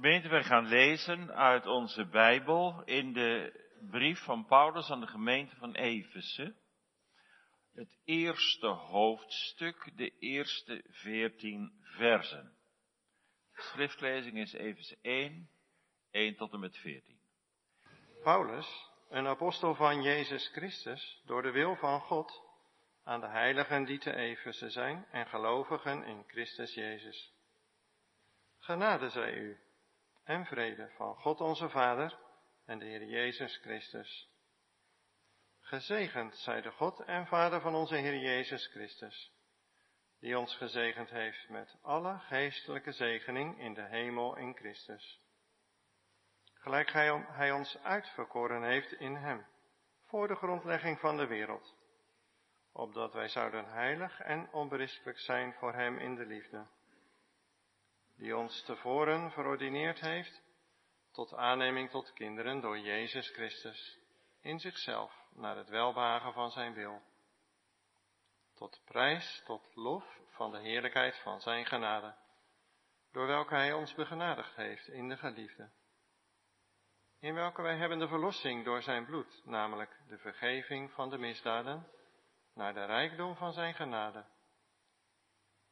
Gemeente, wij gaan lezen uit onze Bijbel in de brief van Paulus aan de gemeente van Efeze. Het eerste hoofdstuk, de eerste veertien versen. De schriftlezing is Efeze 1, 1 tot en met 14. Paulus, een apostel van Jezus Christus, door de wil van God, aan de heiligen die te Efeze zijn en gelovigen in Christus Jezus. Genade zij u en vrede van God onze Vader en de Heer Jezus Christus. Gezegend zij de God en Vader van onze Heer Jezus Christus, die ons gezegend heeft met alle geestelijke zegening in de hemel in Christus. Gelijk hij, ons uitverkoren heeft in Hem, voor de grondlegging van de wereld, opdat wij zouden heilig en onberispelijk zijn voor Hem in de liefde die ons tevoren verordineerd heeft tot aanneming tot kinderen door Jezus Christus in zichzelf naar het welbehagen van zijn wil. Tot prijs, tot lof van de heerlijkheid van zijn genade, door welke hij ons begenadigd heeft in de geliefde. In welke wij hebben de verlossing door zijn bloed, namelijk de vergeving van de misdaden, naar de rijkdom van zijn genade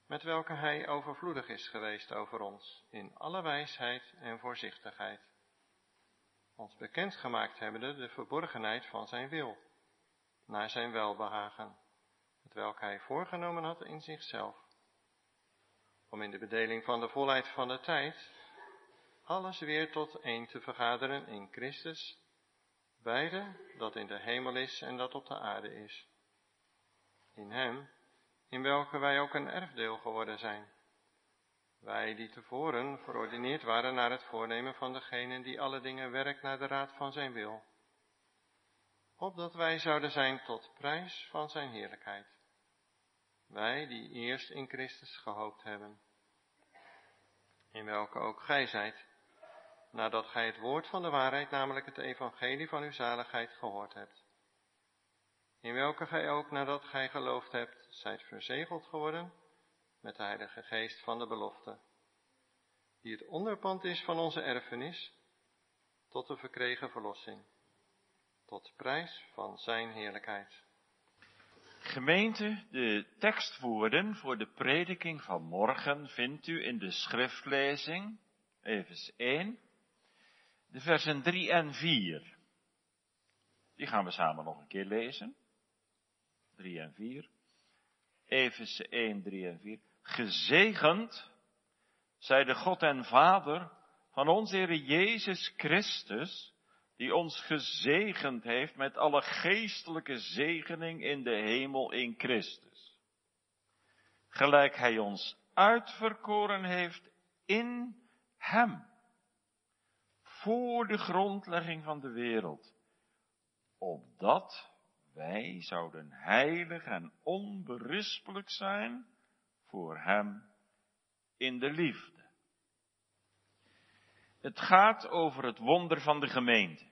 met welke hij overvloedig is geweest over ons in alle wijsheid en voorzichtigheid. Ons bekendgemaakt hebbende de verborgenheid van zijn wil, naar zijn welbehagen, met welke hij voorgenomen had in zichzelf, om in de bedeling van de volheid van de tijd alles weer tot één te vergaderen in Christus, beide dat in de hemel is en dat op de aarde is. In hem in welke wij ook een erfdeel geworden zijn. Wij die tevoren verordineerd waren naar het voornemen van degene die alle dingen werkt naar de raad van zijn wil. Opdat wij zouden zijn tot prijs van zijn heerlijkheid. Wij die eerst in Christus gehoopt hebben. In welke ook gij zijt, nadat gij het woord van de waarheid, namelijk het evangelie van uw zaligheid, gehoord hebt in welke gij ook nadat gij geloofd hebt, zijt verzegeld geworden met de Heilige Geest van de belofte, die het onderpand is van onze erfenis, tot de verkregen verlossing, tot prijs van zijn heerlijkheid. Gemeente, de tekstwoorden voor de prediking van morgen vindt u in de schriftlezing, even 1, de versen 3 en 4. Die gaan we samen nog een keer lezen. 3 en 4. Efeze 1, 3 en 4. Gezegend zij de God en Vader van onze Heer Jezus Christus, die ons gezegend heeft met alle geestelijke zegening in de hemel in Christus. Gelijk Hij ons uitverkoren heeft in Hem, voor de grondlegging van de wereld, opdat wij zouden heilig en onberispelijk zijn voor Hem in de liefde. Het gaat over het wonder van de gemeente.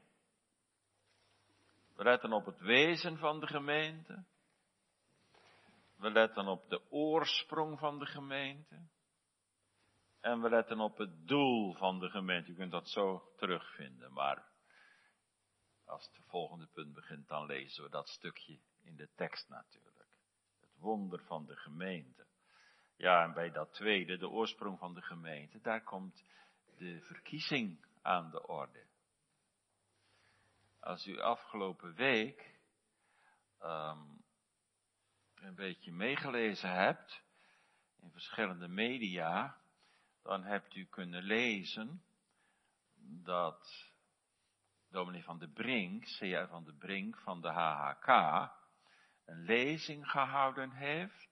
We letten op het wezen van de gemeente. We letten op de oorsprong van de gemeente. En we letten op het doel van de gemeente. U kunt dat zo terugvinden, maar als het volgende punt begint, dan lezen we dat stukje in de tekst natuurlijk. Het wonder van de gemeente. Ja, en bij dat tweede, de oorsprong van de gemeente, daar komt de verkiezing aan de orde. Als u afgelopen week um, een beetje meegelezen hebt in verschillende media, dan hebt u kunnen lezen dat dominee van de Brink, C.R. van de Brink van de HHK, een lezing gehouden heeft,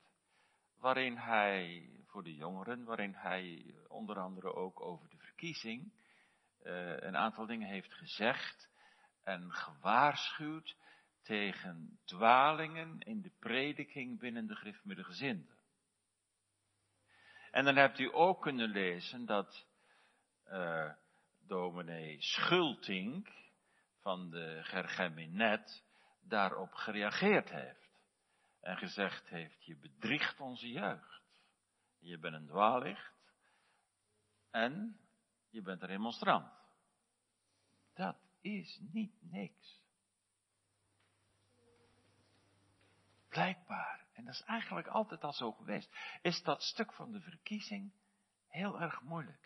waarin hij, voor de jongeren, waarin hij onder andere ook over de verkiezing uh, een aantal dingen heeft gezegd en gewaarschuwd tegen dwalingen in de prediking binnen de Griffmiddelgezinden. En dan hebt u ook kunnen lezen dat uh, dominee Schultink, van de Gergeminet daarop gereageerd heeft. En gezegd heeft, je bedriegt onze jeugd. Je bent een dwaallicht. En je bent een remonstrant. Dat is niet niks. Blijkbaar, en dat is eigenlijk altijd al zo geweest, is dat stuk van de verkiezing heel erg moeilijk.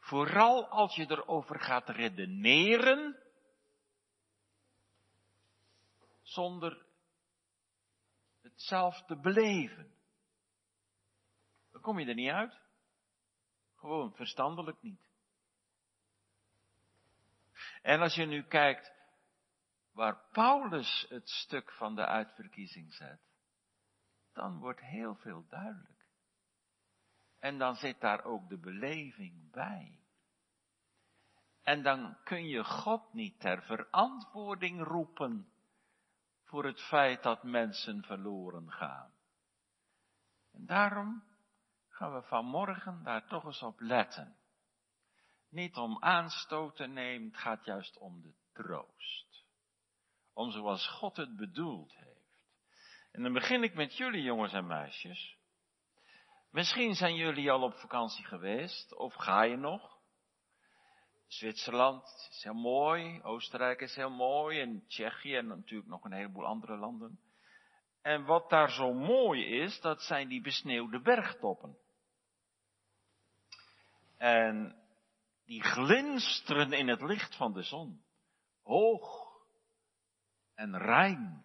Vooral als je erover gaat redeneren, zonder het zelf te beleven. Dan kom je er niet uit. Gewoon verstandelijk niet. En als je nu kijkt waar Paulus het stuk van de uitverkiezing zet, dan wordt heel veel duidelijk. En dan zit daar ook de beleving bij. En dan kun je God niet ter verantwoording roepen voor het feit dat mensen verloren gaan. En daarom gaan we vanmorgen daar toch eens op letten. Niet om aanstoot te nemen, het gaat juist om de troost. Om zoals God het bedoeld heeft. En dan begin ik met jullie jongens en meisjes. Misschien zijn jullie al op vakantie geweest, of ga je nog? Zwitserland is heel mooi, Oostenrijk is heel mooi, en Tsjechië en natuurlijk nog een heleboel andere landen. En wat daar zo mooi is, dat zijn die besneeuwde bergtoppen. En die glinsteren in het licht van de zon. Hoog en rein.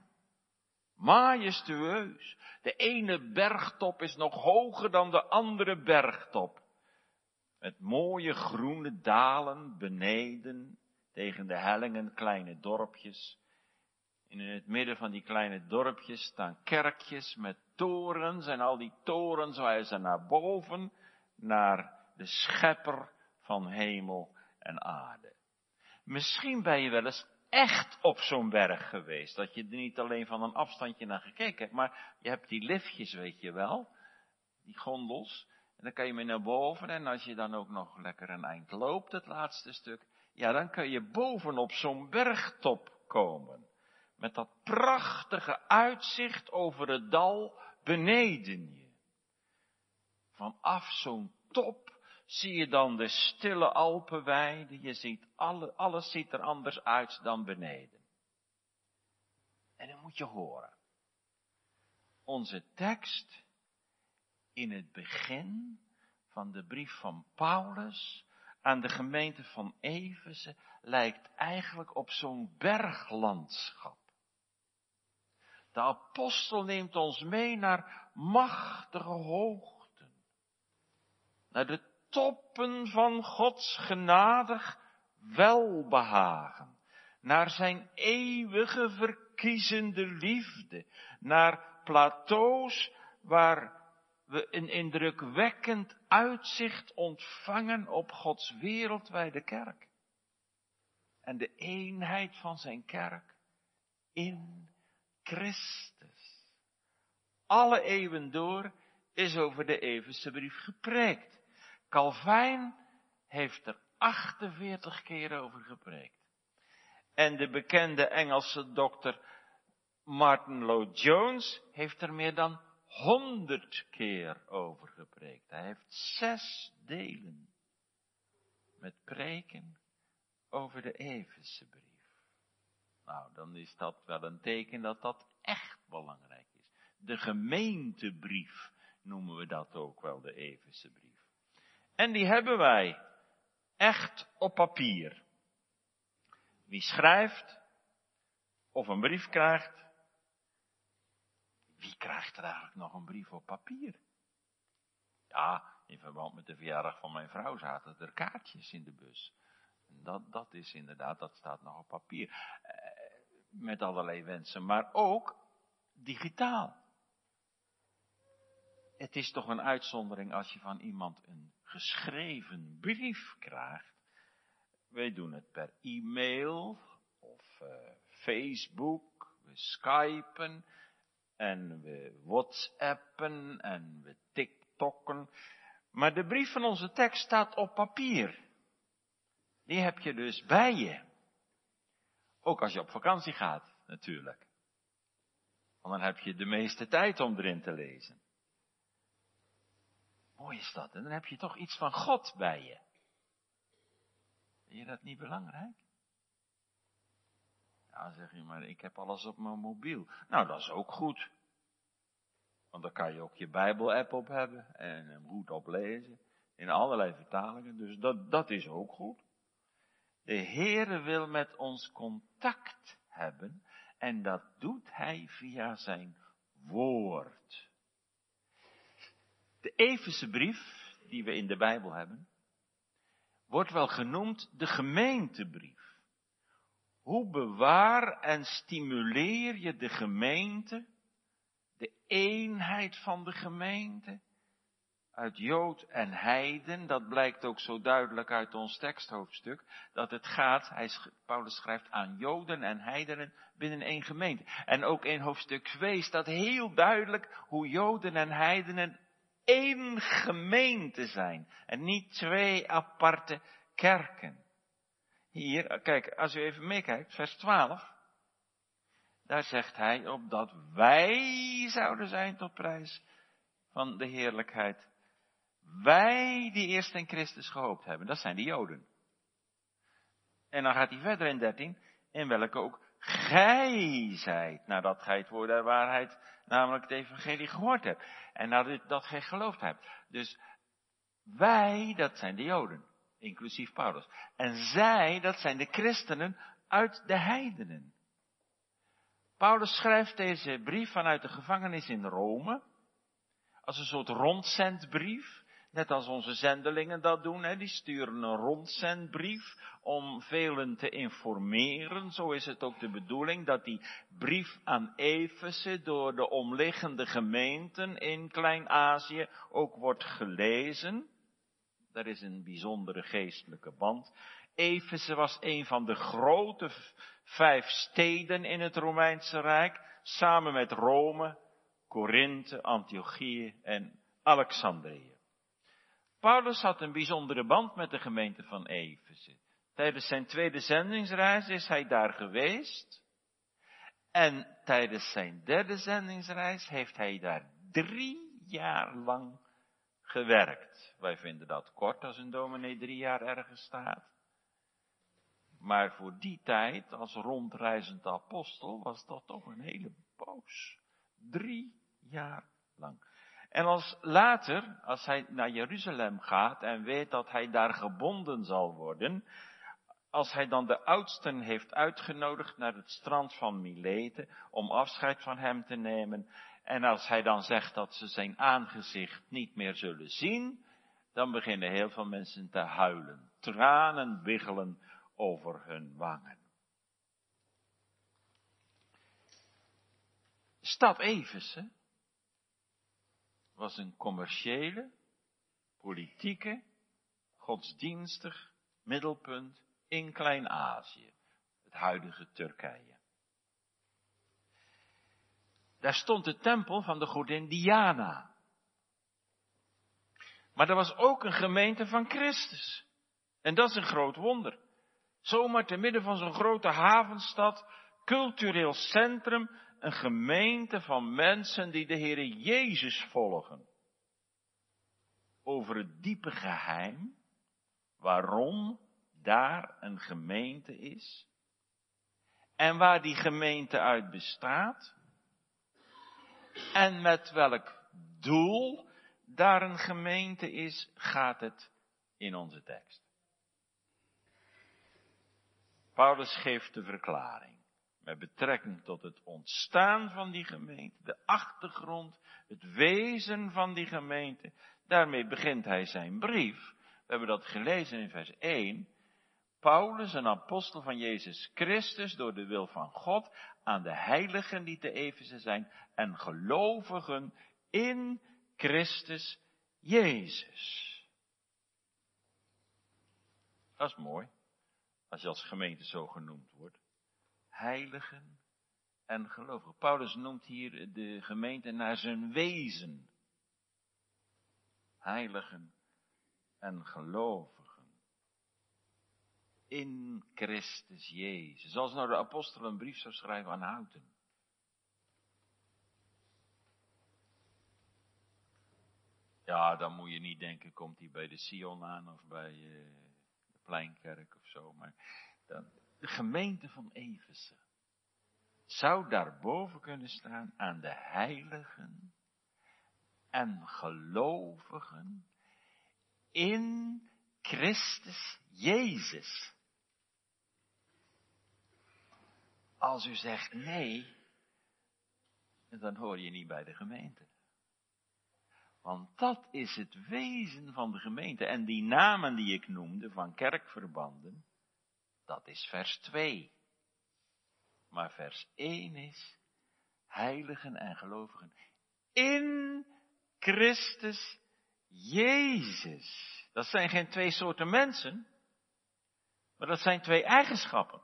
Majestueus. De ene bergtop is nog hoger dan de andere bergtop. Met mooie groene dalen beneden tegen de hellingen kleine dorpjes. in het midden van die kleine dorpjes staan kerkjes met torens en al die torens wijzen naar boven, naar de schepper van hemel en aarde. Misschien ben je wel eens echt op zo'n berg geweest, dat je er niet alleen van een afstandje naar gekeken hebt, maar je hebt die liftjes, weet je wel, die gondels, en dan kan je mee naar boven en als je dan ook nog lekker een eind loopt, het laatste stuk, ja, dan kan je boven op zo'n bergtop komen. Met dat prachtige uitzicht over het dal beneden je. Vanaf zo'n top zie je dan de stille Alpenweide. Je ziet alle, alles ziet er anders uit dan beneden. En dan moet je horen. Onze tekst in het begin van de brief van Paulus aan de gemeente van Efeze lijkt eigenlijk op zo'n berglandschap. De apostel neemt ons mee naar machtige hoogten, naar de toppen van Gods genadig welbehagen, naar zijn eeuwige verkiezende liefde, naar plateaus waar we een indrukwekkend uitzicht ontvangen op Gods wereldwijde kerk. En de eenheid van zijn kerk in Christus. Alle eeuwen door is over de Evense brief gepreekt. Calvijn heeft er 48 keer over gepreekt. En de bekende Engelse dokter Martin Lloyd Jones heeft er meer dan 100 keer over gepreekt. Hij heeft zes delen met preken over de Evense brief. Nou, dan is dat wel een teken dat dat echt belangrijk is. De gemeentebrief noemen we dat ook wel, de Evense brief. En die hebben wij echt op papier. Wie schrijft of een brief krijgt, wie krijgt er eigenlijk nog een brief op papier? Ja, in verband met de verjaardag van mijn vrouw zaten er kaartjes in de bus. Dat, dat is inderdaad, dat staat nog op papier. Eh, met allerlei wensen, maar ook digitaal. Het is toch een uitzondering als je van iemand een geschreven brief krijgt. Wij doen het per e-mail of uh, Facebook, we skypen en we whatsappen en we tiktokken. Maar de brief van onze tekst staat op papier. Die heb je dus bij je. Ook als je op vakantie gaat, natuurlijk. Want dan heb je de meeste tijd om erin te lezen. Mooi is dat. En dan heb je toch iets van God bij je. dat niet belangrijk? Ja, zeg je, maar ik heb alles op mijn mobiel. Nou, dat is ook goed. Want dan kan je ook je Bijbel-app op hebben en hem goed oplezen. In allerlei vertalingen. Dus dat, dat is ook goed. De Heere wil met ons contact hebben. En dat doet Hij via zijn woord. De Efeze brief, die we in de Bijbel hebben, wordt wel genoemd de gemeentebrief. Hoe bewaar en stimuleer je de gemeente, de eenheid van de gemeente, uit Jood en Heiden, dat blijkt ook zo duidelijk uit ons teksthoofdstuk, dat het gaat, hij, Paulus schrijft aan Joden en Heidenen binnen één gemeente. En ook in hoofdstuk 2 staat heel duidelijk hoe Joden en Heidenen één gemeente zijn en niet twee aparte kerken. Hier, kijk, als u even meekijkt, vers 12. Daar zegt hij, opdat wij zouden zijn tot prijs van de heerlijkheid. Wij die eerst in Christus gehoopt hebben, dat zijn de Joden. En dan gaat hij verder in 13, in welke ook gij zijt, nadat gij het woord der waarheid, namelijk het evangelie gehoord hebt. En nadat dat gij geloofd hebt. Dus wij, dat zijn de Joden inclusief Paulus. En zij, dat zijn de christenen uit de heidenen. Paulus schrijft deze brief vanuit de gevangenis in Rome, als een soort rondzendbrief, net als onze zendelingen dat doen, hè, die sturen een rondzendbrief om velen te informeren. Zo is het ook de bedoeling dat die brief aan Efeze door de omliggende gemeenten in Klein-Azië ook wordt gelezen. Daar is een bijzondere geestelijke band. Efeze was een van de grote vijf steden in het Romeinse Rijk, samen met Rome, Korinthe, Antiochië en Alexandrië. Paulus had een bijzondere band met de gemeente van Efeze. Tijdens zijn tweede zendingsreis is hij daar geweest. En tijdens zijn derde zendingsreis heeft hij daar drie jaar lang gewerkt. Wij vinden dat kort als een dominee drie jaar ergens staat. Maar voor die tijd, als rondreizend apostel, was dat toch een hele poos. Drie jaar lang. En als later, als hij naar Jeruzalem gaat en weet dat hij daar gebonden zal worden, als hij dan de oudsten heeft uitgenodigd naar het strand van Milete om afscheid van hem te nemen, en als hij dan zegt dat ze zijn aangezicht niet meer zullen zien, dan beginnen heel veel mensen te huilen. Tranen wiggelen over hun wangen. Stad Eversen was een commerciële, politieke, godsdienstig middelpunt in Klein-Azië, het huidige Turkije. Daar stond de tempel van de godin Diana. Maar er was ook een gemeente van Christus. En dat is een groot wonder. Zomaar te midden van zo'n grote havenstad, cultureel centrum, een gemeente van mensen die de Heere Jezus volgen. Over het diepe geheim, waarom daar een gemeente is. En waar die gemeente uit bestaat. En met welk doel daar een gemeente is, gaat het in onze tekst. Paulus geeft de verklaring met betrekking tot het ontstaan van die gemeente, de achtergrond, het wezen van die gemeente. Daarmee begint hij zijn brief. We hebben dat gelezen in vers 1. Paulus, een apostel van Jezus Christus, door de wil van God, aan de heiligen die te Efeze zijn en gelovigen in Christus Jezus. Dat is mooi, als je als gemeente zo genoemd wordt. Heiligen en gelovigen. Paulus noemt hier de gemeente naar zijn wezen. Heiligen en gelovigen in Christus Jezus. Als nou de apostel een brief zou schrijven aan Houten. Ja, dan moet je niet denken, komt hij bij de Sion aan of bij uh, de Pleinkerk of zo, maar dan, de gemeente van Efeze zou daarboven kunnen staan aan de heiligen en gelovigen in Christus Jezus. Als u zegt nee, dan hoor je niet bij de gemeente. Want dat is het wezen van de gemeente. En die namen die ik noemde van kerkverbanden, dat is vers 2. Maar vers 1 is heiligen en gelovigen in Christus Jezus. Dat zijn geen twee soorten mensen, maar dat zijn twee eigenschappen.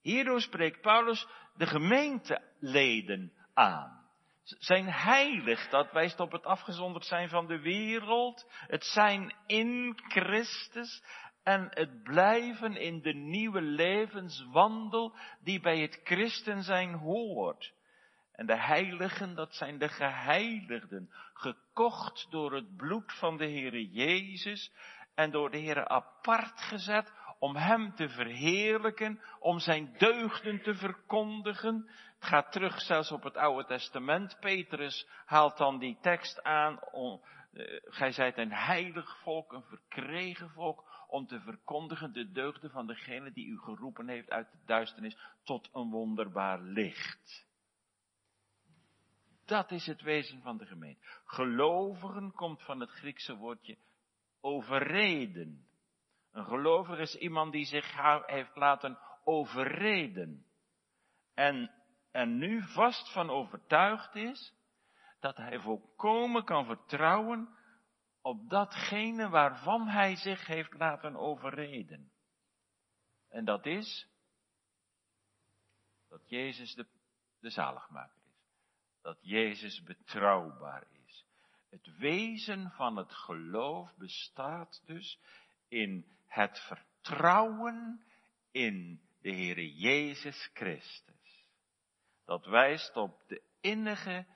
Hierdoor spreekt Paulus de gemeenteleden aan. Zijn heilig, dat wijst op het afgezonderd zijn van de wereld, het zijn in Christus en het blijven in de nieuwe levenswandel die bij het christen zijn hoort. En de heiligen, dat zijn de geheiligden, gekocht door het bloed van de Heere Jezus en door de Heere apart gezet om Hem te verheerlijken, om Zijn deugden te verkondigen. Het gaat terug zelfs op het Oude Testament. Petrus haalt dan die tekst aan. Uh, gij zijt een heilig volk, een verkregen volk, om te verkondigen de deugden van degene die u geroepen heeft uit de duisternis tot een wonderbaar licht. Dat is het wezen van de gemeente. Gelovigen komt van het Griekse woordje overreden. Een gelovige is iemand die zich heeft laten overreden. En, en nu vast van overtuigd is dat hij volkomen kan vertrouwen op datgene waarvan hij zich heeft laten overreden. En dat is dat Jezus de, de zaligmaker is. Dat Jezus betrouwbaar is. Het wezen van het geloof bestaat dus in het vertrouwen in de Heere Jezus Christus. Dat wijst op de innige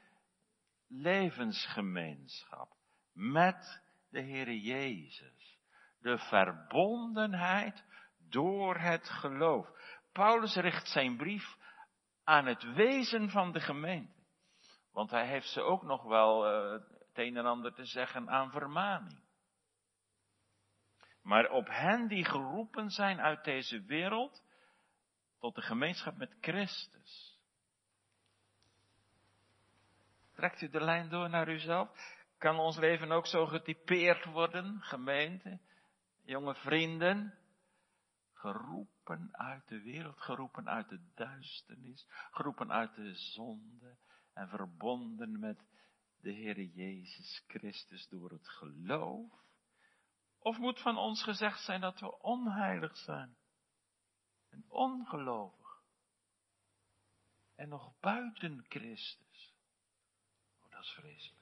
levensgemeenschap met de Heere Jezus. De verbondenheid door het geloof. Paulus richt zijn brief aan het wezen van de gemeente. Want hij heeft ze ook nog wel uh, het een en ander te zeggen aan vermaning. Maar op hen die geroepen zijn uit deze wereld tot de gemeenschap met Christus. Trekt u de lijn door naar uzelf? Kan ons leven ook zo getypeerd worden, gemeente, jonge vrienden? Geroepen uit de wereld, geroepen uit de duisternis, geroepen uit de zonde en verbonden met de Heere Jezus Christus door het geloof? Of moet van ons gezegd zijn dat we onheilig zijn en ongelovig en nog buiten Christus? Oh, dat is vreselijk.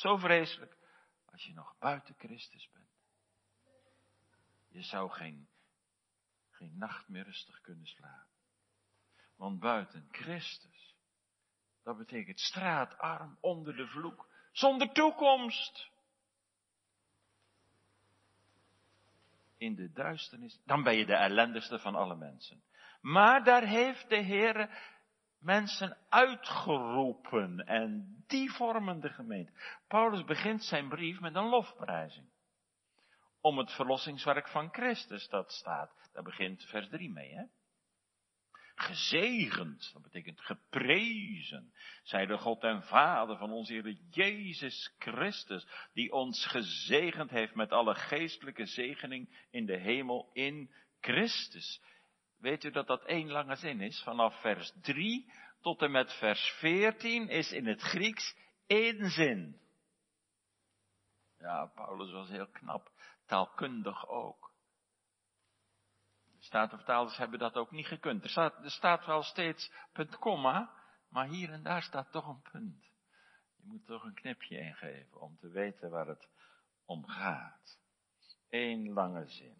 Zo vreselijk als je nog buiten Christus bent. Je zou geen, geen nacht meer rustig kunnen slapen. Want buiten Christus, dat betekent straatarm onder de vloek, zonder toekomst. In de duisternis, dan ben je de ellendigste van alle mensen. Maar daar heeft de Heer mensen uitgeroepen en die vormen de gemeente. Paulus begint zijn brief met een lofprijzing. Om het verlossingswerk van Christus, dat staat. Daar begint vers 3 mee, hè? Gezegend, dat betekent geprezen, zij de God en Vader van onze Heer Jezus Christus, die ons gezegend heeft met alle geestelijke zegening in de hemel in Christus. Weet u dat dat één lange zin is? Vanaf vers 3 tot en met vers 14 is in het Grieks één zin. Ja, Paulus was heel knap, taalkundig ook. De Statenvertalers hebben dat ook niet gekund. Er staat, er staat wel steeds punt, komma, maar hier en daar staat toch een punt. Je moet toch een knipje ingeven om te weten waar het om gaat. Eén lange zin.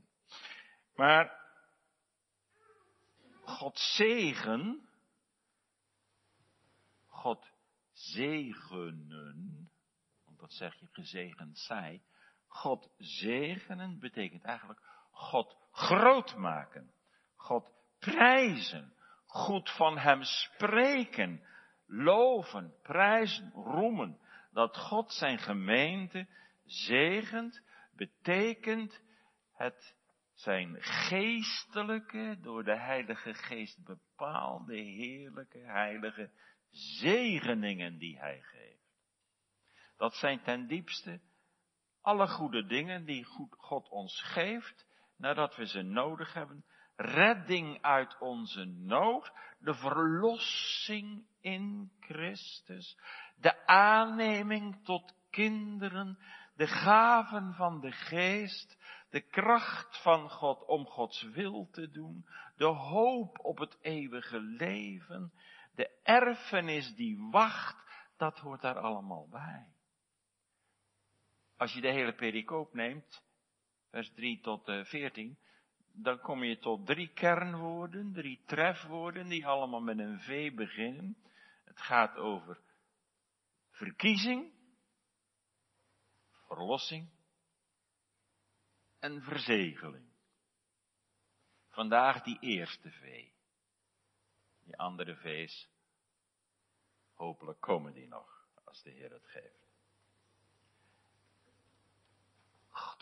Maar God zegen, God zegenen, want dat zeg je gezegend zij, God zegenen betekent eigenlijk God groot maken. God prijzen. Goed van Hem spreken. Loven, prijzen, roemen. Dat God zijn gemeente zegent, betekent het zijn geestelijke, door de Heilige Geest bepaalde, heerlijke, heilige zegeningen die Hij geeft. Dat zijn ten diepste alle goede dingen die God ons geeft, nadat we ze nodig hebben. Redding uit onze nood, de verlossing in Christus, de aanneming tot kinderen, de gaven van de geest, de kracht van God om Gods wil te doen, de hoop op het eeuwige leven, de erfenis die wacht, dat hoort daar allemaal bij. Als je de hele pericoop neemt, vers 3 tot 14, eh, dan kom je tot drie kernwoorden, drie trefwoorden, die allemaal met een V beginnen. Het gaat over verkiezing, verlossing en verzegeling. Vandaag die eerste V. Die andere V's, hopelijk komen die nog, als de Heer het geeft.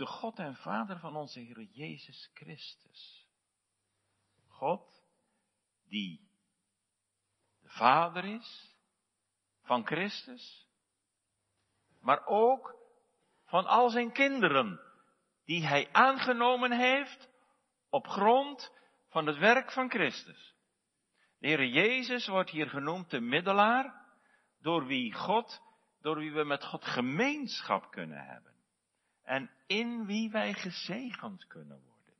de God en Vader van onze Heer Jezus Christus. God die de Vader is van Christus, maar ook van al zijn kinderen die hij aangenomen heeft op grond van het werk van Christus. De Heer Jezus wordt hier genoemd de middelaar, door wie God, door wie we met God gemeenschap kunnen hebben en in wie wij gezegend kunnen worden.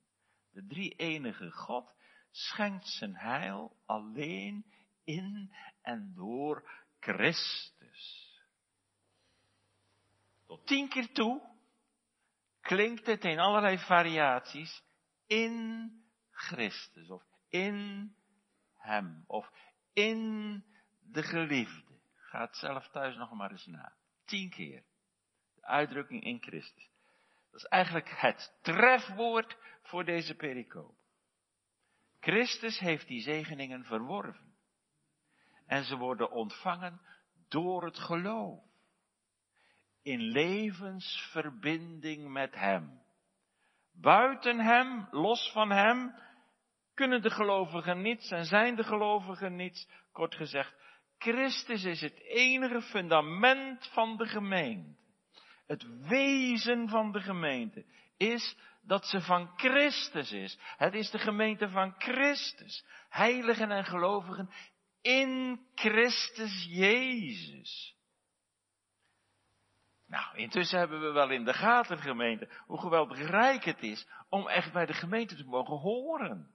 De drie enige God schenkt zijn heil alleen in en door Christus. Tot tien keer toe klinkt het in allerlei variaties in Christus of in Hem of in de geliefde. Ga het zelf thuis nog maar eens na. Tien keer. De uitdrukking in Christus. Dat is eigenlijk het trefwoord voor deze pericoop. Christus heeft die zegeningen verworven. En ze worden ontvangen door het geloof. In levensverbinding met Hem. Buiten Hem, los van Hem, kunnen de gelovigen niets en zijn de gelovigen niets. Kort gezegd, Christus is het enige fundament van de gemeente. Het wezen van de gemeente is dat ze van Christus is. Het is de gemeente van Christus. Heiligen en gelovigen in Christus Jezus. Nou, intussen hebben we wel in de gaten, gemeente, hoe geweldig rijk het is om echt bij de gemeente te mogen horen.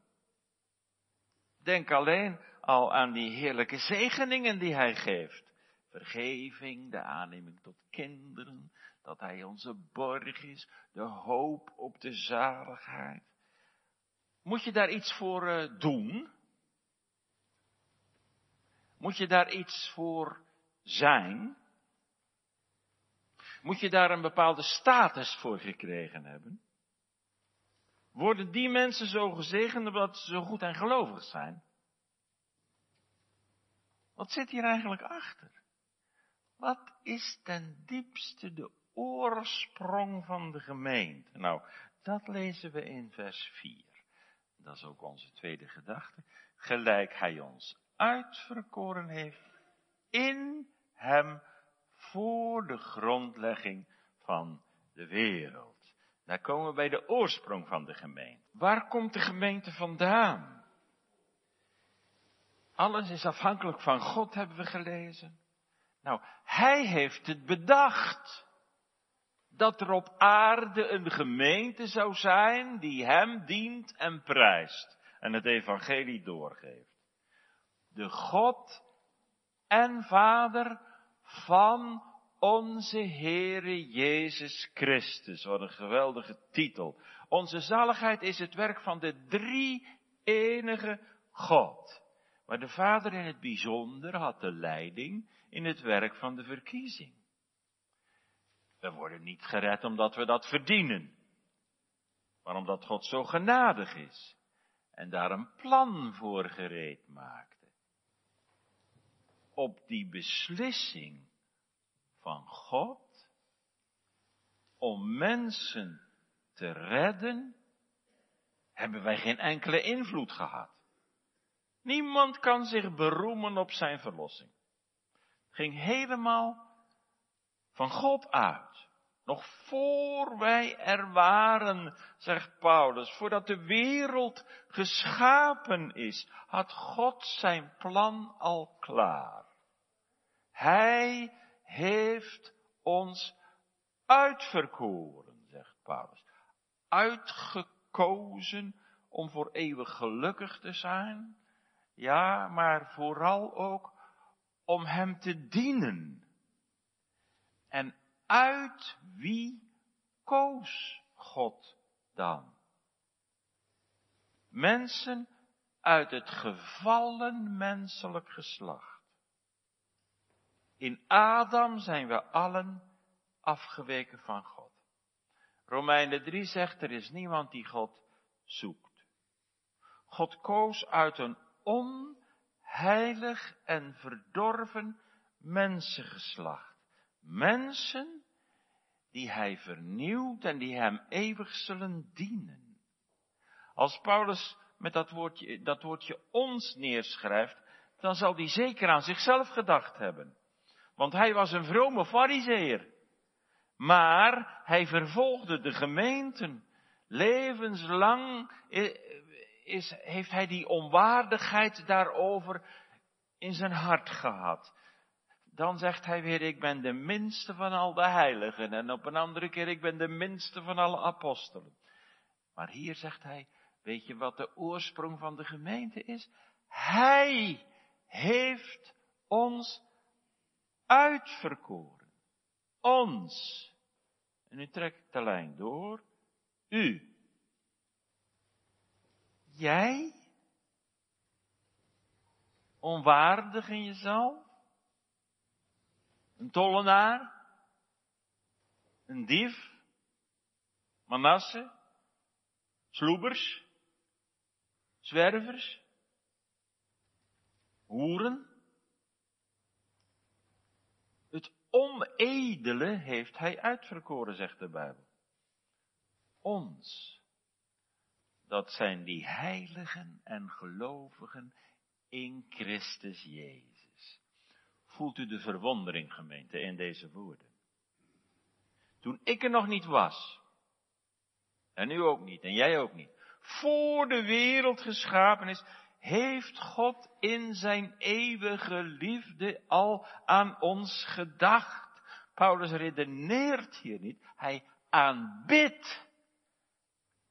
Denk alleen al aan die heerlijke zegeningen die hij geeft. Vergeving, de aanneming tot kinderen, dat Hij onze borg is, de hoop op de zaligheid. Moet je daar iets voor uh, doen? Moet je daar iets voor zijn? Moet je daar een bepaalde status voor gekregen hebben? Worden die mensen zo gezegend omdat ze zo goed en gelovig zijn? Wat zit hier eigenlijk achter? Wat is ten diepste de oorsprong van de gemeente. Nou, dat lezen we in vers 4. Dat is ook onze tweede gedachte. Gelijk hij ons uitverkoren heeft in hem voor de grondlegging van de wereld. Daar komen we bij de oorsprong van de gemeente. Waar komt de gemeente vandaan? Alles is afhankelijk van God, hebben we gelezen. Nou, hij heeft het bedacht dat er op aarde een gemeente zou zijn die hem dient en prijst en het evangelie doorgeeft. De God en Vader van onze Heere Jezus Christus. Wat een geweldige titel. Onze zaligheid is het werk van de drie enige God. Maar de Vader in het bijzonder had de leiding in het werk van de verkiezing. We worden niet gered omdat we dat verdienen, maar omdat God zo genadig is en daar een plan voor gereed maakte. Op die beslissing van God om mensen te redden, hebben wij geen enkele invloed gehad. Niemand kan zich beroemen op zijn verlossing. Het ging helemaal van God uit. Nog voor wij er waren, zegt Paulus, voordat de wereld geschapen is, had God zijn plan al klaar. Hij heeft ons uitverkoren, zegt Paulus. Uitgekozen om voor eeuwig gelukkig te zijn. Ja, maar vooral ook om Hem te dienen. En uit wie koos God dan? Mensen uit het gevallen menselijk geslacht. In Adam zijn we allen afgeweken van God. Romeinen 3 zegt, er is niemand die God zoekt. God koos uit een onheilig en verdorven mensengeslacht. Mensen die hij vernieuwt en die hem eeuwig zullen dienen. Als Paulus met dat woordje, dat woordje ons neerschrijft, dan zal hij zeker aan zichzelf gedacht hebben. Want hij was een vrome fariseer. Maar hij vervolgde de gemeenten. Levenslang heeft hij die onwaardigheid daarover in zijn hart gehad. Dan zegt hij weer, ik ben de minste van al de heiligen. En op een andere keer, ik ben de minste van alle apostelen. Maar hier zegt hij, weet je wat de oorsprong van de gemeente is? Hij heeft ons uitverkoren. Ons. En u trekt de lijn door. U. Jij? Onwaardig in jezelf? Een tollenaar? Een dief? Manasse? Sloebers? Zwervers? Hoeren? Het onedele heeft hij uitverkoren, zegt de Bijbel. Ons. Dat zijn die heiligen en gelovigen in Christus Jezus. Voelt u de verwondering, gemeente, in deze woorden? Toen ik er nog niet was, en u ook niet, en jij ook niet, voor de wereld geschapen is, heeft God in zijn eeuwige liefde al aan ons gedacht. Paulus redeneert hier niet, hij aanbidt.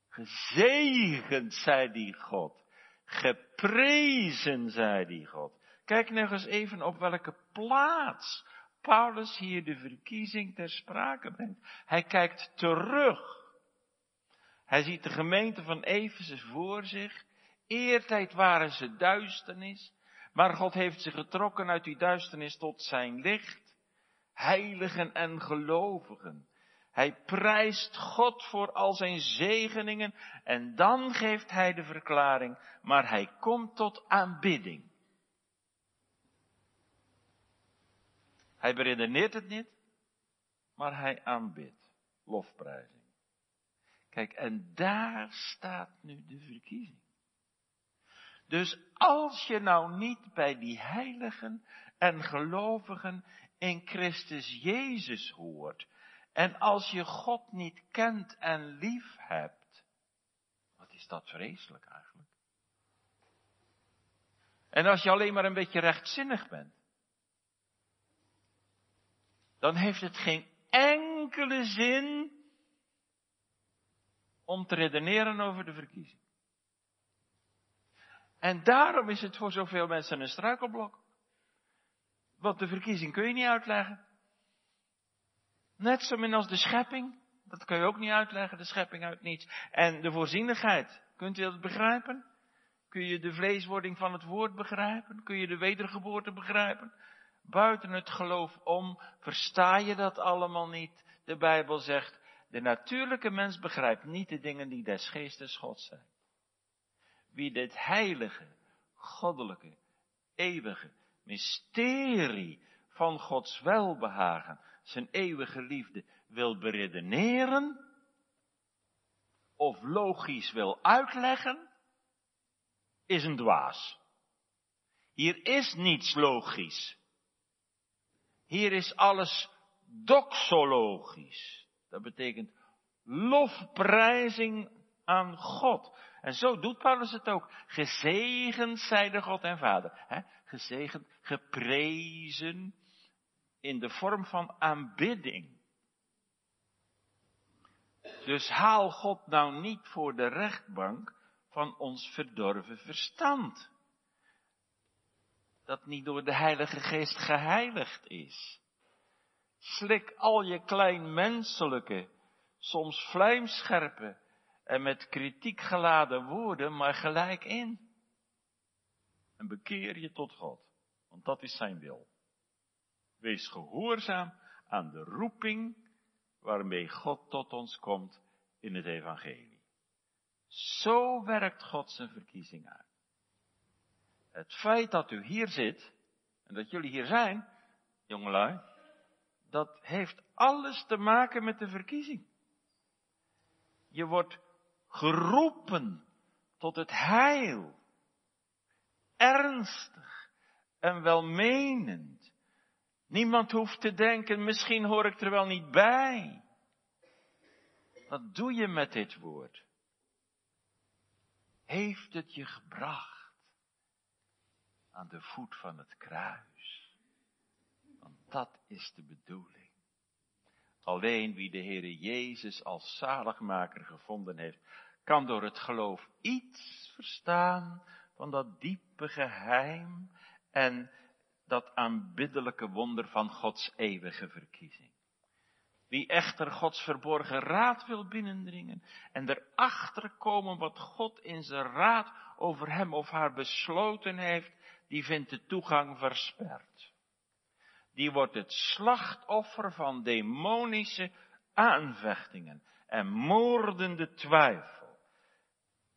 Gezegend zij die God. Geprezen zij die God. Kijk nog eens even op welke plaats Paulus hier de verkiezing ter sprake brengt. Hij kijkt terug. Hij ziet de gemeente van Efeze voor zich. Eertijd waren ze duisternis, maar God heeft ze getrokken uit die duisternis tot zijn licht. Heiligen en gelovigen. Hij prijst God voor al zijn zegeningen en dan geeft hij de verklaring, maar hij komt tot aanbidding. Hij beredeneert het niet, maar hij aanbidt. Lofprijzing. Kijk, en daar staat nu de verkiezing. Dus als je nou niet bij die heiligen en gelovigen in Christus Jezus hoort, en als je God niet kent en lief hebt, wat is dat vreselijk eigenlijk? En als je alleen maar een beetje rechtzinnig bent, dan heeft het geen enkele zin om te redeneren over de verkiezing. En daarom is het voor zoveel mensen een struikelblok. Want de verkiezing kun je niet uitleggen. Net zo min als de schepping. Dat kun je ook niet uitleggen, de schepping uit niets. En de voorzienigheid. Kunt u dat begrijpen? Kun je de vleeswording van het woord begrijpen? Kun je de wedergeboorte begrijpen? Buiten het geloof om, versta je dat allemaal niet? De Bijbel zegt, de natuurlijke mens begrijpt niet de dingen die des geestes God zijn. Wie dit heilige, goddelijke, eeuwige mysterie van Gods welbehagen, zijn eeuwige liefde wil beredeneren, of logisch wil uitleggen, is een dwaas. Hier is niets logisch. Hier is alles doxologisch. Dat betekent lofprijzing aan God. En zo doet Paulus het ook. Gezegend zij de God en Vader. Gezegend, geprezen in de vorm van aanbidding. Dus haal God nou niet voor de rechtbank van ons verdorven verstand. Dat niet door de Heilige Geest geheiligd is. Slik al je kleinmenselijke, soms vlijmscherpe en met kritiek geladen woorden maar gelijk in. En bekeer je tot God, want dat is zijn wil. Wees gehoorzaam aan de roeping waarmee God tot ons komt in het evangelie. Zo werkt God zijn verkiezing uit. Het feit dat u hier zit en dat jullie hier zijn, jongelui, dat heeft alles te maken met de verkiezing. Je wordt geroepen tot het heil. Ernstig en welmenend. Niemand hoeft te denken, misschien hoor ik er wel niet bij. Wat doe je met dit woord? Heeft het je gebracht aan de voet van het kruis? Want dat is de bedoeling. Alleen wie de Heere Jezus als zaligmaker gevonden heeft, kan door het geloof iets verstaan van dat diepe geheim en dat aanbiddelijke wonder van Gods eeuwige verkiezing. Wie echter Gods verborgen raad wil binnendringen en erachter komen wat God in zijn raad over hem of haar besloten heeft, die vindt de toegang versperd. Die wordt het slachtoffer van demonische aanvechtingen en moordende twijfel.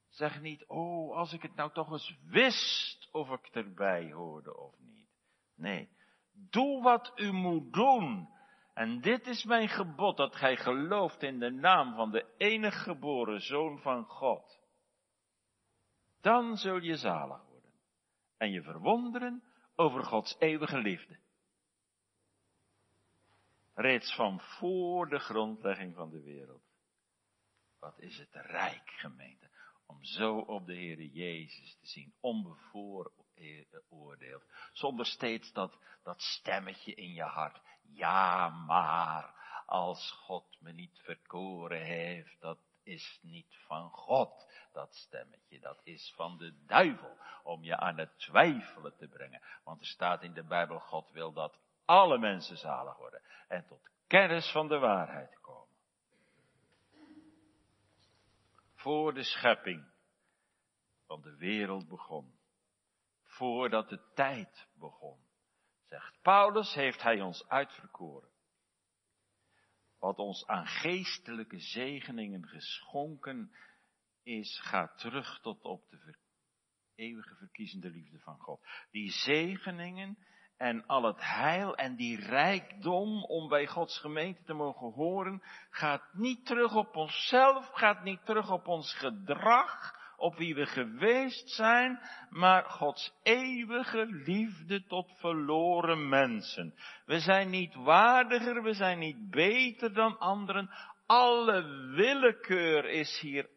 Zeg niet, oh, als ik het nou toch eens wist of ik erbij hoorde of niet. Nee, doe wat u moet doen en dit is mijn gebod, dat gij gelooft in de naam van de enige geboren Zoon van God. Dan zul je zalig en je verwonderen over Gods eeuwige liefde. Reeds van voor de grondlegging van de wereld. Wat is het rijk, gemeente, om zo op de Heere Jezus te zien, onbevooroordeeld, zonder steeds dat, dat stemmetje in je hart. Ja, maar als God me niet verkoren heeft, dat is niet van God, dat stemmetje. Dat is van de duivel, om je aan het twijfelen te brengen. Want er staat in de Bijbel, God wil dat alle mensen zalig worden en tot kennis van de waarheid komen. Voor de schepping van de wereld begon, voordat de tijd begon, Zegt Paulus, heeft hij ons uitverkoren. Wat ons aan geestelijke zegeningen geschonken is, gaat terug tot op de eeuwige verkiezende liefde van God. Die zegeningen en al het heil en die rijkdom om bij Gods gemeente te mogen horen, gaat niet terug op onszelf, gaat niet terug op ons gedrag, op wie we geweest zijn, maar Gods eeuwige liefde tot verloren mensen. We zijn niet waardiger, we zijn niet beter dan anderen. Alle willekeur is hier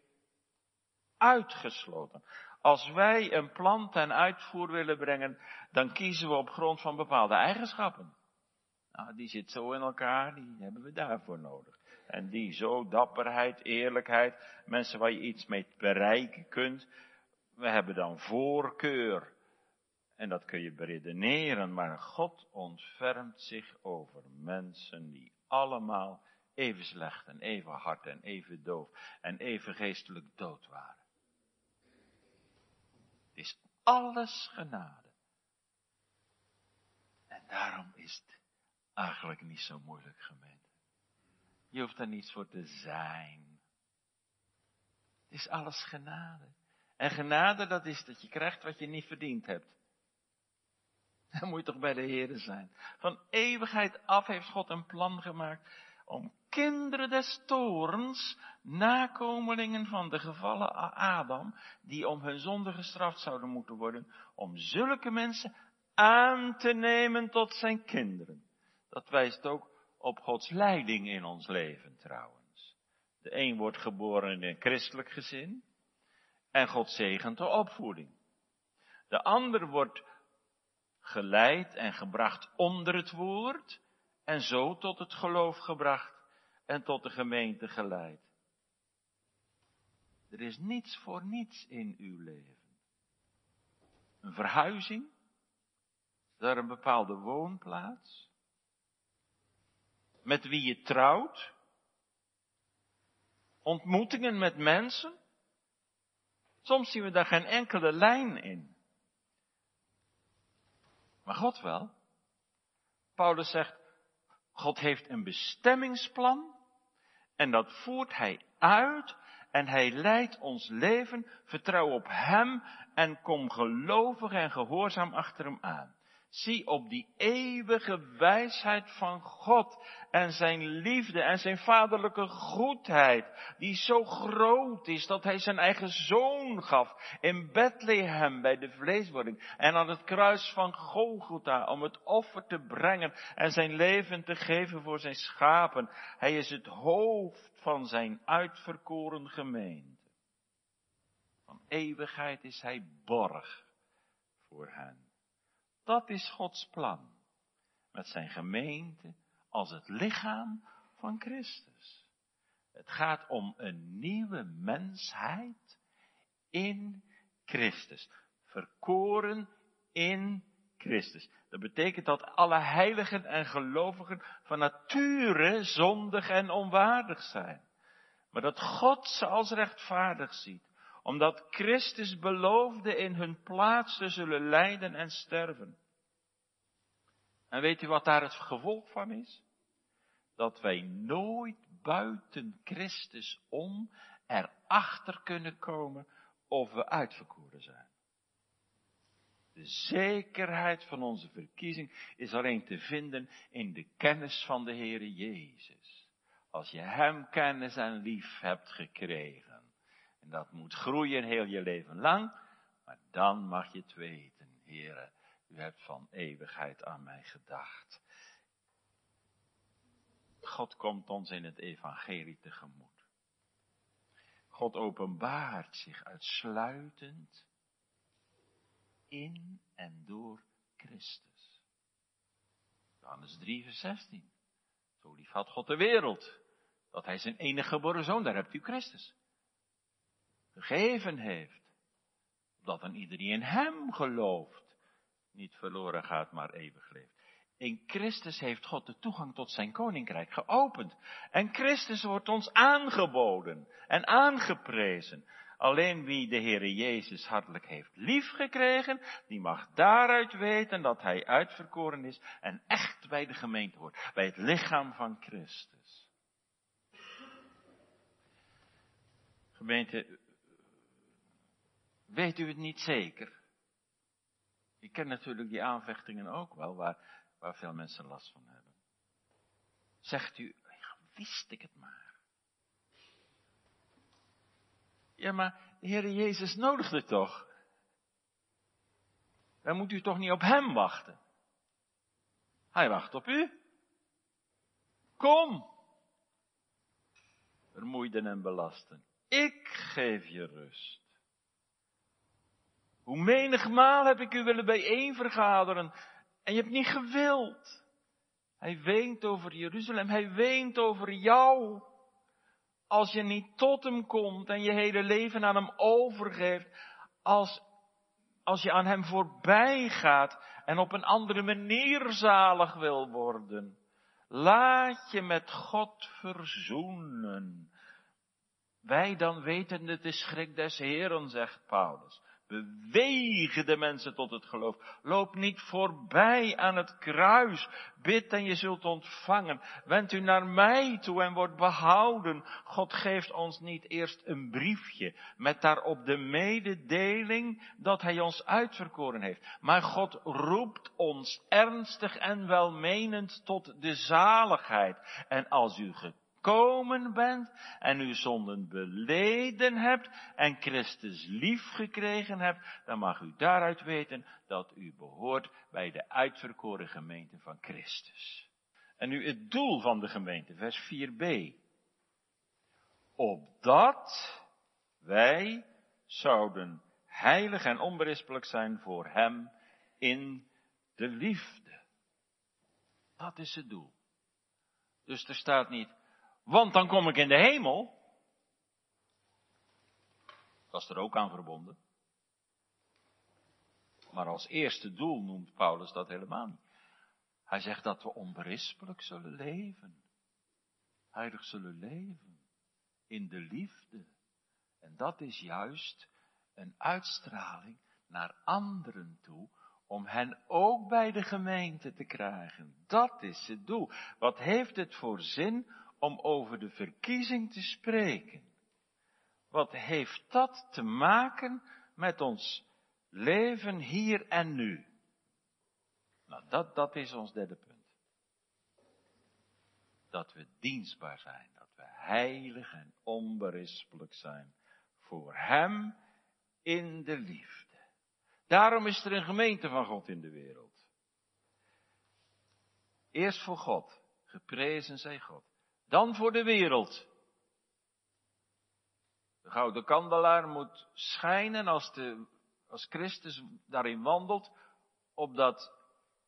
uitgesloten. Als wij een plan ten uitvoer willen brengen, dan kiezen we op grond van bepaalde eigenschappen. Nou, die zit zo in elkaar, die hebben we daarvoor nodig. En die zo dapperheid, eerlijkheid, mensen waar je iets mee bereiken kunt. We hebben dan voorkeur. En dat kun je beredeneren, maar God ontfermt zich over mensen die allemaal even slecht en even hard en even doof en even geestelijk dood waren. Is alles genade. En daarom is het eigenlijk niet zo moeilijk, gemeente. Je hoeft er niets voor te zijn. Het is alles genade. En genade, dat is dat je krijgt wat je niet verdiend hebt. Dan moet je toch bij de Heer zijn. Van eeuwigheid af heeft God een plan gemaakt om kinderen des toorns, nakomelingen van de gevallen Adam, die om hun zonde gestraft zouden moeten worden, om zulke mensen aan te nemen tot zijn kinderen. Dat wijst ook op Gods leiding in ons leven trouwens. De een wordt geboren in een christelijk gezin en God zegent de opvoeding. De ander wordt geleid en gebracht onder het woord en zo tot het geloof gebracht en tot de gemeente geleid. Er is niets voor niets in uw leven. Een verhuizing, naar een bepaalde woonplaats, met wie je trouwt, ontmoetingen met mensen. Soms zien we daar geen enkele lijn in. Maar God wel. Paulus zegt, God heeft een bestemmingsplan en dat voert Hij uit en Hij leidt ons leven, vertrouw op Hem en kom gelovig en gehoorzaam achter Hem aan. Zie op die eeuwige wijsheid van God en zijn liefde en zijn vaderlijke goedheid, die zo groot is dat hij zijn eigen zoon gaf in Bethlehem bij de vleeswording en aan het kruis van Golgotha om het offer te brengen en zijn leven te geven voor zijn schapen. Hij is het hoofd van zijn uitverkoren gemeente. Van eeuwigheid is hij borg voor hen. Dat is Gods plan. Met zijn gemeente als het lichaam van Christus. Het gaat om een nieuwe mensheid in Christus. Verkoren in Christus. Dat betekent dat alle heiligen en gelovigen van nature zondig en onwaardig zijn. Maar dat God ze als rechtvaardig ziet omdat Christus beloofde in hun plaats te zullen lijden en sterven. En weet u wat daar het gevolg van is? Dat wij nooit buiten Christus om erachter kunnen komen of we uitverkoren zijn. De zekerheid van onze verkiezing is alleen te vinden in de kennis van de Heere Jezus. Als je Hem kennis en lief hebt gekregen en dat moet groeien heel je leven lang. Maar dan mag je het weten, heren, u hebt van eeuwigheid aan mij gedacht. God komt ons in het evangelie tegemoet. God openbaart zich uitsluitend in en door Christus. Johannes 3, vers 16. Zo lief had God de wereld, dat hij zijn enige geboren zoon, daar hebt u Christus gegeven heeft. Dat een ieder die in hem gelooft, niet verloren gaat, maar eeuwig leeft. In Christus heeft God de toegang tot zijn koninkrijk geopend. En Christus wordt ons aangeboden en aangeprezen. Alleen wie de Heere Jezus hartelijk heeft liefgekregen, die mag daaruit weten dat hij uitverkoren is en echt bij de gemeente hoort, bij het lichaam van Christus. Gemeente, Weet u het niet zeker? Ik ken natuurlijk die aanvechtingen ook wel, waar, waar veel mensen last van hebben. Zegt u, wist ik het maar. Ja, maar de Heer Jezus nodigde toch? Dan moet u toch niet op Hem wachten? Hij wacht op u. Kom. Vermoeiden en belasten. Ik geef je rust. Hoe menigmaal heb ik u willen bijeenvergaderen en je hebt niet gewild. Hij weent over Jeruzalem, hij weent over jou. Als je niet tot hem komt en je hele leven aan hem overgeeft, als, als je aan hem voorbij gaat en op een andere manier zalig wil worden. Laat je met God verzoenen. Wij dan weten het de schrik des Heren, zegt Paulus. Bewegen de mensen tot het geloof. Loop niet voorbij aan het kruis. Bid en je zult ontvangen. Wend u naar mij toe en wordt behouden. God geeft ons niet eerst een briefje met daarop de mededeling dat Hij ons uitverkoren heeft. Maar God roept ons ernstig en welmenend tot de zaligheid. En als u gekomen bent en uw zonden beleden hebt en Christus lief gekregen hebt, dan mag u daaruit weten dat u behoort bij de uitverkoren gemeente van Christus. En nu het doel van de gemeente, vers 4b. Opdat wij zouden heilig en onberispelijk zijn voor Hem in de liefde. Dat is het doel. Dus er staat niet, want dan kom ik in de hemel. Dat is er ook aan verbonden. Maar als eerste doel noemt Paulus dat helemaal niet. Hij zegt dat we onberispelijk zullen leven. Heilig zullen leven. In de liefde. En dat is juist een uitstraling naar anderen toe. Om hen ook bij de gemeente te krijgen. Dat is het doel. Wat heeft het voor zin om over de verkiezing te spreken. Wat heeft dat te maken met ons leven hier en nu? Nou, dat, dat is ons derde punt. Dat we dienstbaar zijn, dat we heilig en onberispelijk zijn voor Hem in de liefde. Daarom is er een gemeente van God in de wereld. Eerst voor God, geprezen zij God. Dan voor de wereld. De gouden kandelaar moet schijnen als, de, als Christus daarin wandelt, opdat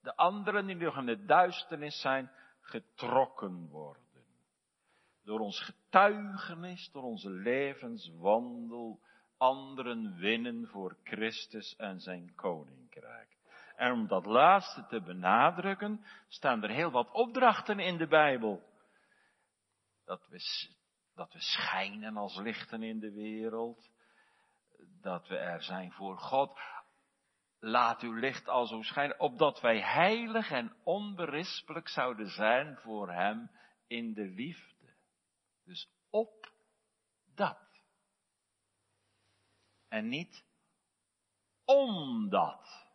de anderen die nog in de duisternis zijn, getrokken worden. Door ons getuigenis, door onze levenswandel, anderen winnen voor Christus en zijn koninkrijk. En om dat laatste te benadrukken, staan er heel wat opdrachten in de Bijbel dat we, dat we schijnen als lichten in de wereld, dat we er zijn voor God. Laat uw licht al zo schijnen, opdat wij heilig en onberispelijk zouden zijn voor Hem in de liefde. Dus op dat. En niet omdat.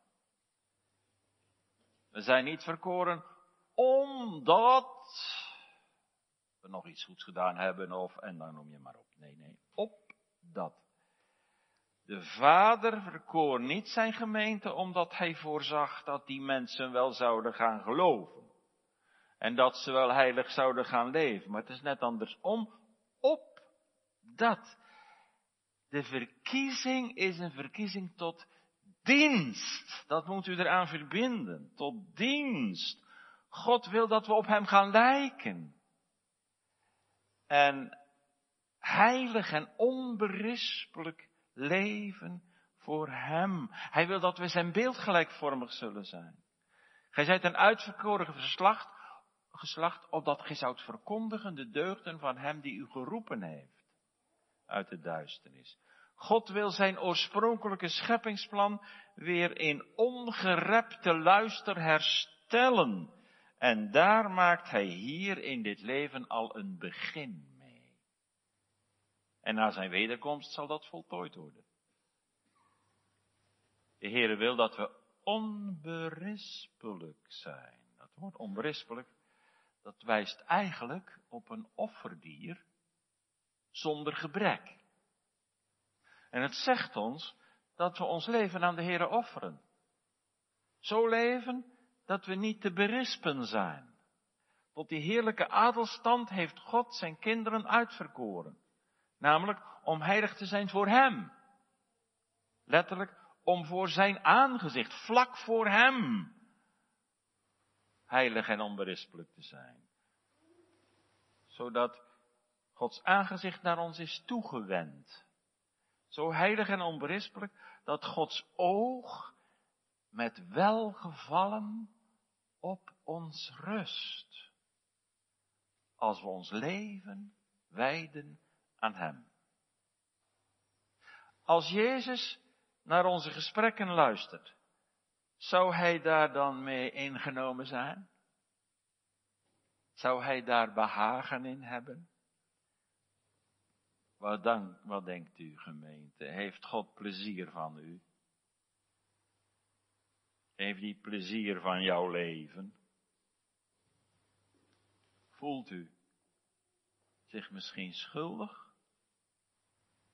We zijn niet verkoren omdat nog iets goeds gedaan hebben of, en dan noem je maar op. Nee, nee, op dat. De vader verkoor niet zijn gemeente omdat hij voorzag dat die mensen wel zouden gaan geloven. En dat ze wel heilig zouden gaan leven. Maar het is net andersom. Op dat. De verkiezing is een verkiezing tot dienst. Dat moet u eraan verbinden. Tot dienst. God wil dat we op Hem gaan lijken en heilig en onberispelijk leven voor Hem. Hij wil dat we zijn beeldgelijkvormig zullen zijn. Gij zijt een uitverkoren geslacht, geslacht opdat gij zoudt verkondigen de deugden van Hem die u geroepen heeft uit de duisternis. God wil zijn oorspronkelijke scheppingsplan weer in ongerepte luister herstellen. En daar maakt hij hier in dit leven al een begin mee. En na zijn wederkomst zal dat voltooid worden. De Heere wil dat we onberispelijk zijn. Dat woord onberispelijk, dat wijst eigenlijk op een offerdier zonder gebrek. En het zegt ons dat we ons leven aan de Heere offeren. Zo leven dat we niet te berispen zijn. Tot die heerlijke adelstand heeft God zijn kinderen uitverkoren. Namelijk om heilig te zijn voor Hem. Letterlijk om voor zijn aangezicht, vlak voor Hem, heilig en onberispelijk te zijn. Zodat Gods aangezicht naar ons is toegewend. Zo heilig en onberispelijk dat Gods oog met welgevallen op ons rust. Als we ons leven wijden aan Hem. Als Jezus naar onze gesprekken luistert, zou hij daar dan mee ingenomen zijn? Zou hij daar behagen in hebben? Wat, wat denkt u, gemeente? Heeft God plezier van u? Heeft hij plezier van jouw leven? Voelt u zich misschien schuldig?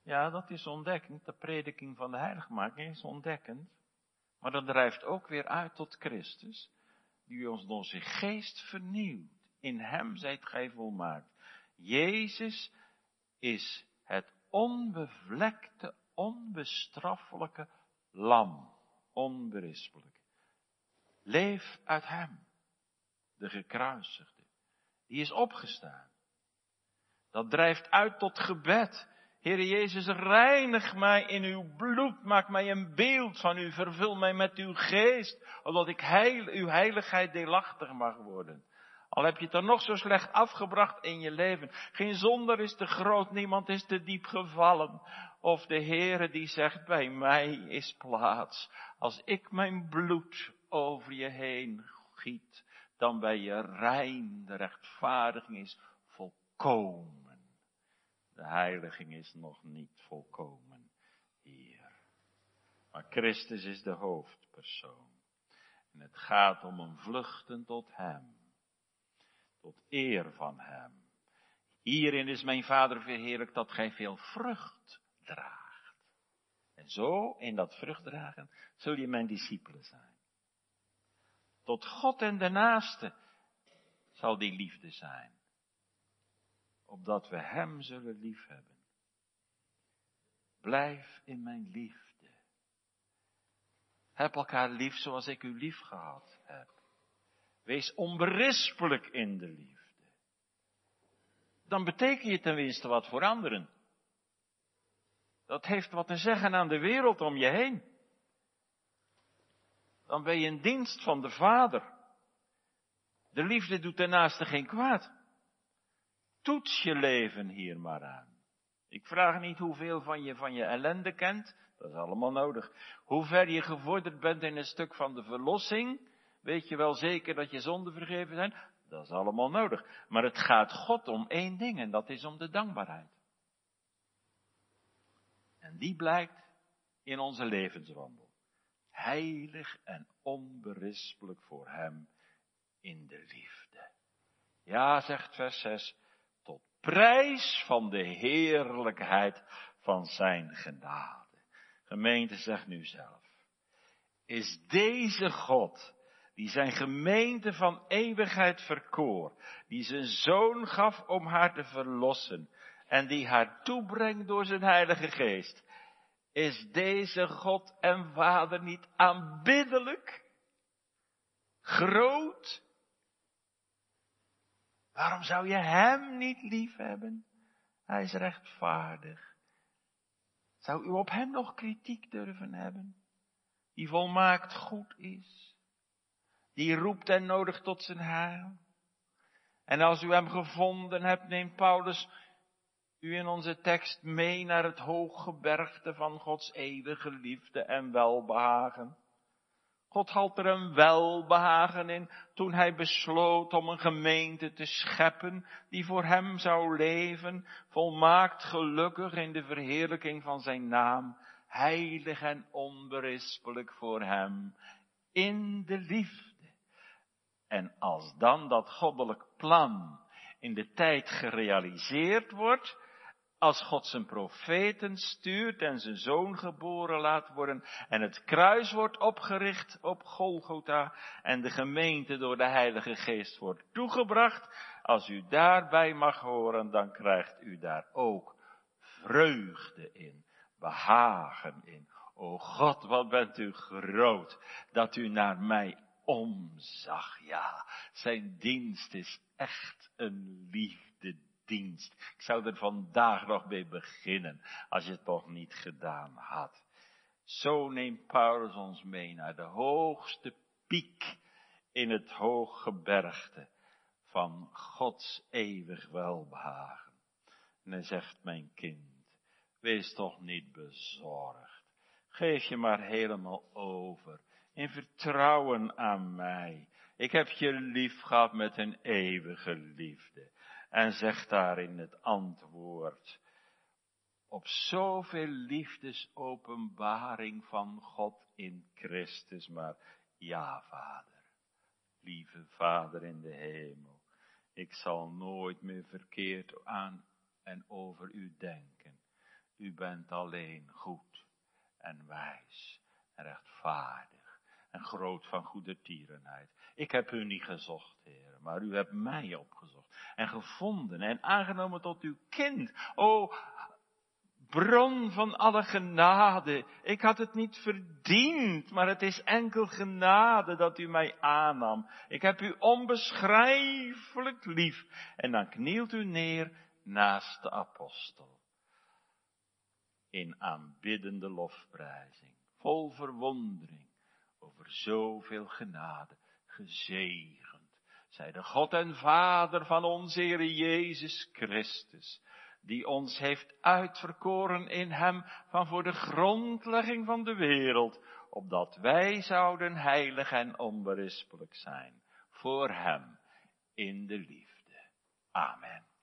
Ja, dat is ontdekkend. De prediking van de heiligmaking is ontdekkend. Maar dat drijft ook weer uit tot Christus, die ons door zijn geest vernieuwt. In hem zijt gij volmaakt. Jezus is het onbevlekte, onbestraffelijke lam. Onberispelijk. Leef uit hem, de gekruisigde. Die is opgestaan. Dat drijft uit tot gebed. Heere Jezus, reinig mij in uw bloed, maak mij een beeld van u, vervul mij met uw geest, opdat ik heil, uw heiligheid deelachtig mag worden. Al heb je het er nog zo slecht afgebracht in je leven. Geen zonder is te groot, niemand is te diep gevallen. Of de Heere die zegt, bij mij is plaats. Als ik mijn bloed over je heen giet, dan ben je rein. De rechtvaardiging is volkomen. De heiliging is nog niet volkomen hier. Maar Christus is de hoofdpersoon. En het gaat om een vluchten tot Hem. Tot eer van Hem. Hierin is mijn Vader verheerlijk dat gij veel vrucht draagt. En zo, in dat vruchtdragen, zul je mijn discipelen zijn. Tot God en de naaste zal die liefde zijn opdat we Hem zullen liefhebben. Blijf in mijn liefde. Heb elkaar lief zoals ik u lief gehad heb. Wees onberispelijk in de liefde. Dan beteken je tenminste wat voor anderen. Dat heeft wat te zeggen aan de wereld om je heen. Dan ben je in dienst van de Vader. De liefde doet daarnaast geen kwaad. Toets je leven hier maar aan. Ik vraag niet hoeveel van je van je ellende kent, dat is allemaal nodig. Hoe ver je gevorderd bent in een stuk van de verlossing, weet je wel zeker dat je zonden vergeven zijn, dat is allemaal nodig. Maar het gaat God om één ding en dat is om de dankbaarheid. En die blijkt in onze levenswandel. Heilig en onberispelijk voor Hem in de liefde. Ja, zegt vers 6, prijs van de heerlijkheid van zijn genade. Gemeente zegt nu zelf. Is deze God, die zijn gemeente van eeuwigheid verkoor, die zijn zoon gaf om haar te verlossen en die haar toebrengt door zijn heilige geest, is deze God en Vader niet aanbiddelijk, groot Waarom zou je hem niet lief hebben? Hij is rechtvaardig. Zou u op hem nog kritiek durven hebben? Die volmaakt goed is. Die roept en nodigt tot zijn heil. En als u hem gevonden hebt, neemt Paulus u in onze tekst mee naar het hooggebergte van Gods eeuwige liefde en welbehagen. God had er een welbehagen in toen hij besloot om een gemeente te scheppen die voor hem zou leven, volmaakt gelukkig in de verheerlijking van zijn naam, heilig en onberispelijk voor hem, in de liefde. En als dan dat goddelijk plan in de tijd gerealiseerd wordt, als God zijn profeten stuurt en zijn zoon geboren laat worden en het kruis wordt opgericht op Golgotha en de gemeente door de Heilige Geest wordt toegebracht, als u daarbij mag horen, dan krijgt u daar ook vreugde in, behagen in. O God, wat bent u groot dat u naar mij omzag. Ja, zijn dienst is echt een liefde dienst. Ik zou er vandaag nog mee beginnen, als je het toch niet gedaan had. Zo neemt Paulus ons mee naar de hoogste piek in het hooggebergte van Gods eeuwig welbehagen. En hij zegt, mijn kind, wees toch niet bezorgd. Geef je maar helemaal over. In vertrouwen aan mij. Ik heb je lief gehad met een eeuwige liefde. En zeg daarin het antwoord op zoveel liefdesopenbaring van God in Christus. Maar ja, Vader, lieve Vader in de hemel, ik zal nooit meer verkeerd aan en over u denken. U bent alleen goed en wijs en rechtvaardig en groot van goede tierenheid. Ik heb u niet gezocht, Heer, maar u hebt mij opgezocht en gevonden en aangenomen tot uw kind. O, bron van alle genade. Ik had het niet verdiend, maar het is enkel genade dat u mij aannam. Ik heb u onbeschrijfelijk lief. En dan knielt u neer naast de apostel. In aanbiddende lofprijzing, vol verwondering over zoveel genade, gezegend, zij de God en Vader van onze Heer Jezus Christus, die ons heeft uitverkoren in Hem van voor de grondlegging van de wereld, opdat wij zouden heilig en onberispelijk zijn voor Hem in de liefde. Amen.